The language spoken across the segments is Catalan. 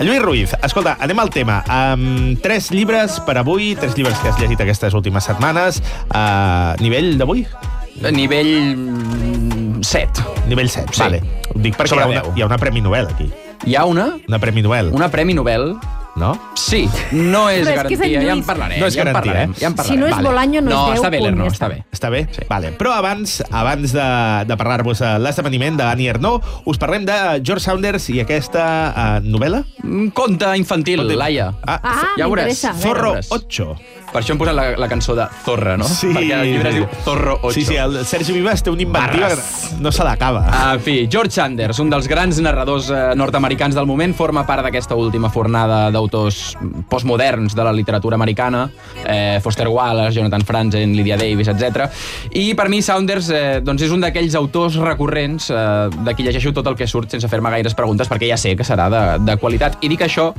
Lluís Ruiz, escolta, anem al tema. Um, tres llibres per avui, tres llibres que has llegit aquestes últimes setmanes. Uh, nivell d'avui? A nivell mm, 7. Nivell 7, Sí. vale. Ho dic perquè hi ha, una, hi ha una Premi Nobel aquí. Hi ha una, Una Premi Nobel, una Premi Nobel no? Sí, no és Però és que és en garantia, ja en Lluís. parlarem. No és ja en garantia, parlarem, eh? Ja en Si parlarem. no és. Bolaño, no és no, 10 està bé, punt, l'Erno, ja està està. bé. Està bé? Sí. Vale. Però abans abans de, de parlar-vos de l'esdeveniment d'Annie Ernaux, us parlem de George Saunders i aquesta uh, novel·la? Un conte infantil, Conte- Laia. Ah, Ah, ja m'interessa. Zorro veuràs. 8. Per això hem posat la, la cançó de Zorra, no? Sí. Perquè el llibre es diu Zorro 8. Sí, sí, el Sergi Vives té una inventiva Barres. que no se l'acaba. En fi, George Sanders, un dels grans narradors eh, nord-americans del moment, forma part d'aquesta última fornada d'autors postmoderns de la literatura americana, eh, Foster Wallace, Jonathan Franzen, Lydia Davis, etc. I per mi Saunders eh, doncs és un d'aquells autors recurrents eh, de qui llegeixo tot el que surt sense fer-me gaires preguntes perquè ja sé que serà de, de qualitat. I dic això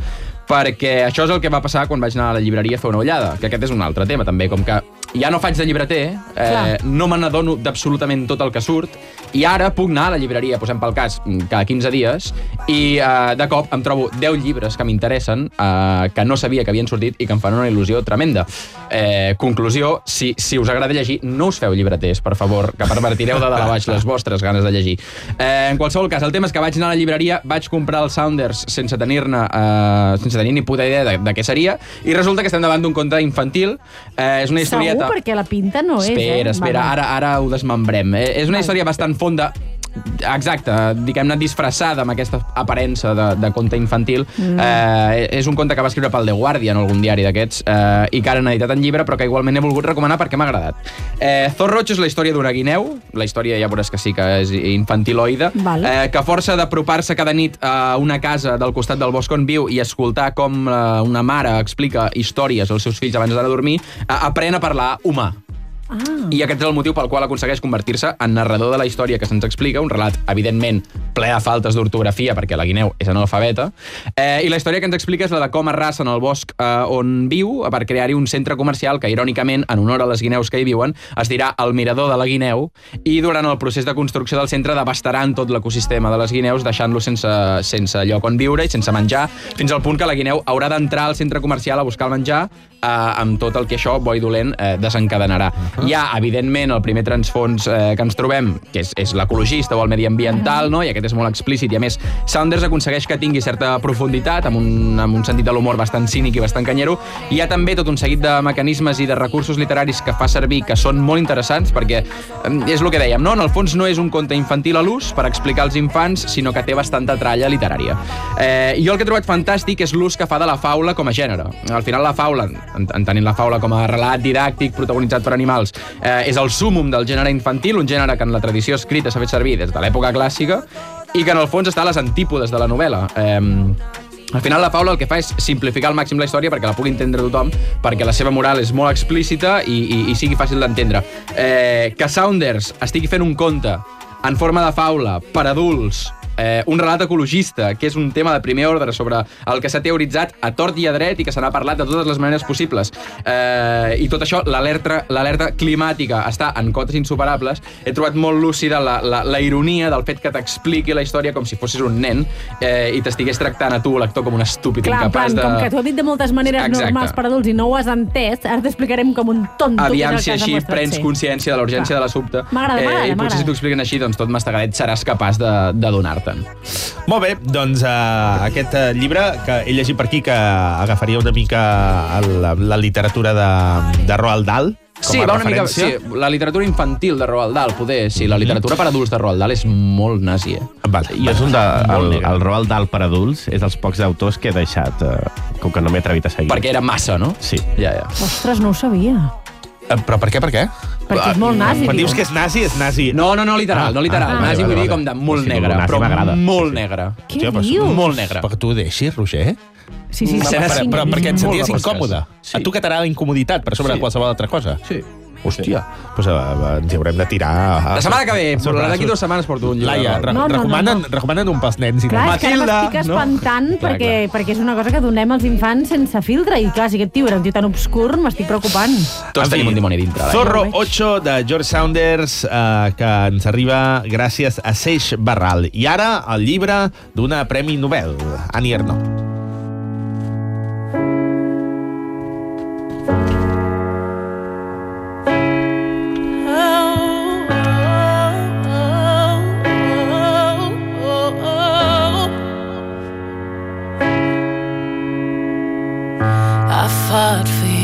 perquè això és el que va passar quan vaig anar a la llibreria a fer una ullada, que aquest és un altre tema també, com que ja no faig de llibreter, eh, Clar. no me n'adono d'absolutament tot el que surt, i ara puc anar a la llibreria, posem pel cas, cada 15 dies, i eh, de cop em trobo 10 llibres que m'interessen, eh, que no sabia que havien sortit i que em fan una il·lusió tremenda. Eh, conclusió, si, si us agrada llegir, no us feu llibreters, per favor, que pervertireu de dalt a baix les vostres ganes de llegir. Eh, en qualsevol cas, el tema és que vaig anar a la llibreria, vaig comprar el Sounders sense tenir-ne eh, sense tenir ni puta idea de, de què seria, i resulta que estem davant d'un conte infantil. Eh, és una historieta... Segur, perquè la pinta no és, eh? Espera, espera, Vale. ara, ara ho desmembrem. Eh, és una història bastant fonda, exacte, diguem-ne disfressada amb aquesta aparença de, de conte infantil. Mm. Eh, és un conte que va escriure pel The Guardian, algun diari d'aquests, eh, i que ara han editat en llibre, però que igualment he volgut recomanar perquè m'ha agradat. Eh, Zorro és la història d'una guineu, la història ja veuràs que sí que és infantiloide, Val. eh, que força d'apropar-se cada nit a una casa del costat del bosc on viu i escoltar com eh, una mare explica històries als seus fills abans d'anar a dormir, eh, aprèn a parlar humà. Ah, I aquest és el motiu pel qual aconsegueix convertir-se en narrador de la història que se'ns explica, un relat, evidentment, ple de faltes d'ortografia, perquè la guineu és analfabeta, eh, i la història que ens explica és la de com arrasa en el bosc eh, on viu per crear-hi un centre comercial que, irònicament, en honor a les guineus que hi viuen, es dirà el Mirador de la Guineu, i durant el procés de construcció del centre devastaran tot l'ecosistema de les guineus, deixant-lo sense, sense lloc on viure i sense menjar, fins al punt que la guineu haurà d'entrar al centre comercial a buscar el menjar, eh, amb tot el que això, bo i dolent, eh, desencadenarà. Hi ha, evidentment, el primer transfons eh, que ens trobem, que és, és l'ecologista o el mediambiental, no? i aquest és molt explícit, i a més, Saunders aconsegueix que tingui certa profunditat, amb un, amb un sentit de l'humor bastant cínic i bastant canyero. Hi ha també tot un seguit de mecanismes i de recursos literaris que fa servir que són molt interessants, perquè eh, és el que dèiem, no? En el fons no és un conte infantil a l'ús per explicar als infants, sinó que té bastanta tralla literària. Eh, jo el que he trobat fantàstic és l'ús que fa de la faula com a gènere. Al final la faula, entenent la faula com a relat didàctic protagonitzat per animals, eh, és el súmum del gènere infantil, un gènere que en la tradició escrita s'ha fet servir des de l'època clàssica i que en el fons està a les antípodes de la novel·la. Eh, al final la faula el que fa és simplificar al màxim la història perquè la pugui entendre tothom, perquè la seva moral és molt explícita i, i, i sigui fàcil d'entendre. Eh, que Saunders estigui fent un conte en forma de faula per adults eh, un relat ecologista, que és un tema de primer ordre sobre el que s'ha teoritzat a tort i a dret i que se n'ha parlat de totes les maneres possibles. Eh, I tot això, l'alerta climàtica està en cotes insuperables. He trobat molt lúcida la, la, la ironia del fet que t'expliqui la història com si fossis un nen eh, i t'estigués tractant a tu, lector, com un estúpid clar, incapaç plan, de... com que t'ho he dit de moltes maneres Exacte. normals per adults i no ho has entès, ara t'explicarem com un tonto. Aviam si així prens ser. consciència de la urgència de l'assumpte. M'agrada, m'agrada, I potser si t'ho expliquen així, doncs tot mastegadet seràs capaç de, de donar-te'n. Molt bé, doncs uh, aquest uh, llibre que he llegit per aquí que agafaria una mica el, la, la literatura de, de Roald Dahl Sí, va una mica... Sí, la literatura infantil de Roald Dahl, poder. Sí, la literatura per adults de Roald Dahl és molt nazi, eh? Vale, I és un de, el, el Roald Dahl per adults és dels pocs autors que he deixat, eh, com que no m'he atrevit a seguir. Perquè era massa, no? Sí. Ja, ja. Ostres, no ho sabia. Eh, Però per què, per què? Perquè és molt nazi. Quan dius que és nazi, és nazi. No, no, no literal, no literal. Ah. nazi Vale, vull vale, dir com de molt Sí, negre, però m'agrada. molt Sí, sí. negre. Què dius? Molt negre. Perquè tu ho deixis, Roger? Sí, sí, sí. Però- Però, però perquè et senties incòmode. Sí. A tu que t'agrada la incomoditat per sobre Sí. de qualsevol altra cosa. Sí. Hòstia, doncs uh, ens hi haurem de tirar... A, La setmana que ve, sobre d'aquí dues setmanes porto un llibre. Laia, re No, no, no, recomanen, no. recomanen un pels nens. I Clar, tal. és que ara Matilda, m'estic no? espantant Clar, perquè, clar. perquè és una cosa que donem als infants sense filtre i clar, si aquest tio era un tio tan obscur m'estic preocupant. Tots En tenim un dimoni dintre. Zorro Ja ho veig. 8 de George Saunders, eh, que ens arriba gràcies a Seix Barral. I ara el llibre d'una Premi Nobel, Annie Ernaux. Fought for you.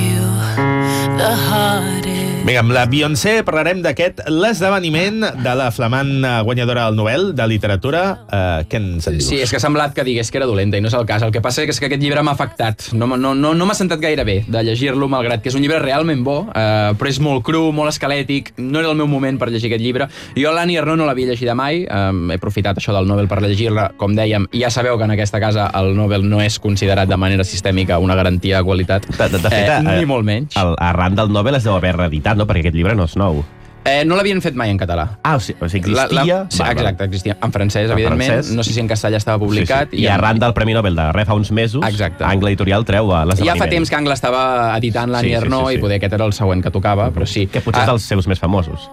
Vinga, amb la Beyoncé parlarem d'aquest l'esdeveniment de la flamant eh, guanyadora del Nobel de literatura. Uh, què ens en dius? Sí, és que ha semblat que digués que era dolenta i no és el cas. El que passa és que aquest llibre m'ha afectat. No, no, no, no m'ha sentat gaire bé de llegir-lo, malgrat que és un llibre realment bo, eh, però és molt cru, molt esquelètic. No era el meu moment per llegir aquest llibre. Jo l'Annie Ernaux no l'havia llegida mai. Eh, he aprofitat això del Nobel per llegir-la. Com dèiem, ja sabeu que en aquesta casa el Nobel no és considerat de manera sistèmica una garantia de qualitat. De, de, de fet, eh, ni molt menys. El, arran del Nobel es deu haver reeditat, no? Perquè aquest llibre no és nou. Eh, no l'havien fet mai en català. Ah, o sigui, o sigui existia... sí, Va, exacte, existia. En francès, En evidentment. francès. No sé si en castellà estava publicat. Sí, sí. I, arran del Premi Nobel de res fa uns mesos, Exacte. Angle Editorial treu eh, Ja l'esdeveniment. fa temps que Angle estava editant l'Annie Sí, sí, sí, Ernaux sí. i poder aquest era el següent que tocava, però sí. Que potser Ah, és dels seus més famosos.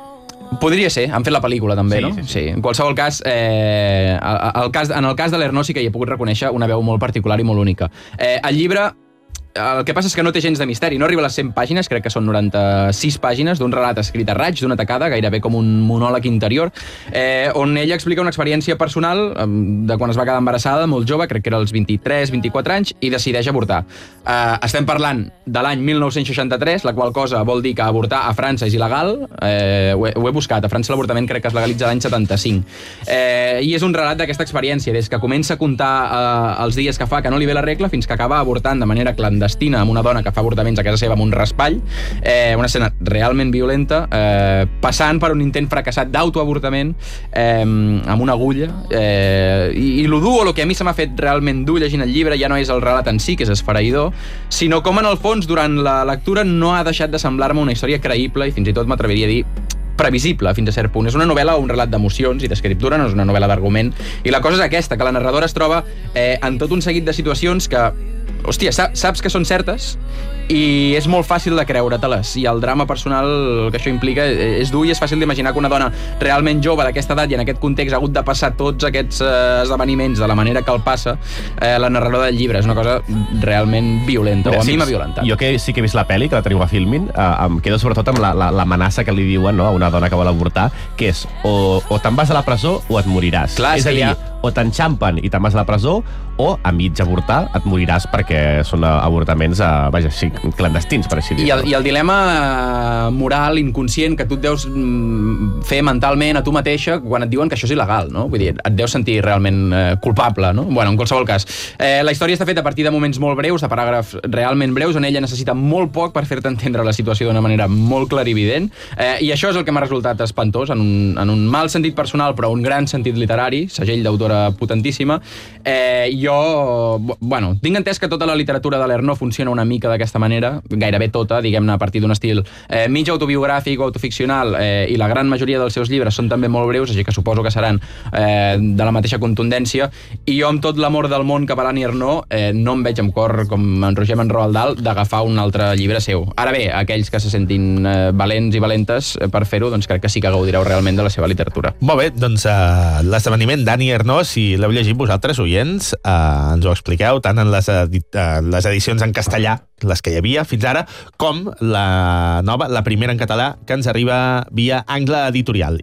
Podria ser, han fet la pel·lícula també, Sí, no? sí, sí. En qualsevol cas, eh, el, el cas, en el cas de l'Ernaux sí que hi he pogut reconèixer una veu molt particular i molt única. Eh, el llibre el que passa és que no té gens de misteri, no arriba a les 100 pàgines, crec que són 96 pàgines d'un relat escrit a raig, d'una tacada, gairebé com un monòleg interior, eh, on ella explica una experiència personal de quan es va quedar embarassada, molt jove, crec que era els 23-24 anys, i decideix avortar. Eh, estem parlant de l'any 1963, la qual cosa vol dir que avortar a França és il·legal, eh, ho, he, ho he buscat, a França l'avortament crec que es legalitza l'any 75. Eh, I és un relat d'aquesta experiència, des que comença a comptar eh, els dies que fa que no li ve la regla fins que acaba avortant de manera clandestina amb una dona que fa avortaments a casa seva amb un raspall, eh, una escena realment violenta, eh, passant per un intent fracassat d'autoavortament eh, amb una agulla. Eh, I, I lo dur, o el que a mi se m'ha fet realment dur llegint el llibre, ja no és el relat en si, que és esfereïdor, sinó com en el fons, durant la lectura, no ha deixat de semblar-me una història creïble i fins i tot m'atreviria a dir previsible fins a cert punt. És una novel·la o un relat d'emocions i d'escriptura, no és una novel·la d'argument. I la cosa és aquesta, que la narradora es troba eh, en tot un seguit de situacions que, hòstia, sa- saps que són certes i és molt fàcil de creure-te-les. I el drama personal que això implica eh, és dur i és fàcil d'imaginar que una dona realment jove d'aquesta edat i en aquest context ha hagut de passar tots aquests eh, esdeveniments de la manera que el passa, eh, la narradora del llibre és una cosa realment violenta, o a sí, mi m'ha violentat. Jo que sí que he vist la pel·li, que la teniu a Filmin, eh, em quedo sobretot amb la- la- l'amenaça que li diuen no, a una dona que vol avortar, que és o, o te'n vas a la presó o et moriràs. Clar, és és a dir, o t'enxampen i te'n vas a la presó, o a mig avortar et moriràs perquè són avortaments, eh, vaja, sí, clandestins, per així I dir-ho. el, I el dilema eh, moral, inconscient, que tu et deus mm, fer mentalment a tu mateixa quan et diuen que això és il·legal, no? Vull dir, et deus sentir realment eh, culpable, no? Bueno, en qualsevol cas. Eh, la història està feta a partir de moments molt breus, de paràgrafs realment breus, on ella necessita molt poc per fer-te entendre la situació d'una manera molt clarivident, eh, i això és el que m'ha resultat espantós, en un, en un mal sentit personal, però un gran sentit literari, segell d'autora potentíssima. Eh, jo, bu- bueno, tinc entès que tota la literatura de l'Ernaux funciona una mica d'aquesta manera, gairebé tota, diguem-ne, a partir d'un estil eh, mig autobiogràfic o autoficcional, eh, i la gran majoria dels seus llibres són també molt breus, així que suposo que seran eh, de la mateixa contundència, i jo amb tot l'amor del món cap a l'Annie Ernaux eh, no em veig amb cor, com en Roger Manroald Dalt, d'agafar un altre llibre seu. Ara bé, aquells que se sentin eh, valents i valentes eh, per fer-ho, doncs crec que sí que gaudireu realment de la seva literatura. Molt bé, doncs uh, l'esdeveniment d'Annie Ernaux, si l'heu llegit vosaltres, oients, uh, ens ho expliqueu tant en les, edi uh, les edicions en castellà, les que hi havia fins ara, com la nova, la primera en català, que ens arriba via Angle Editorial.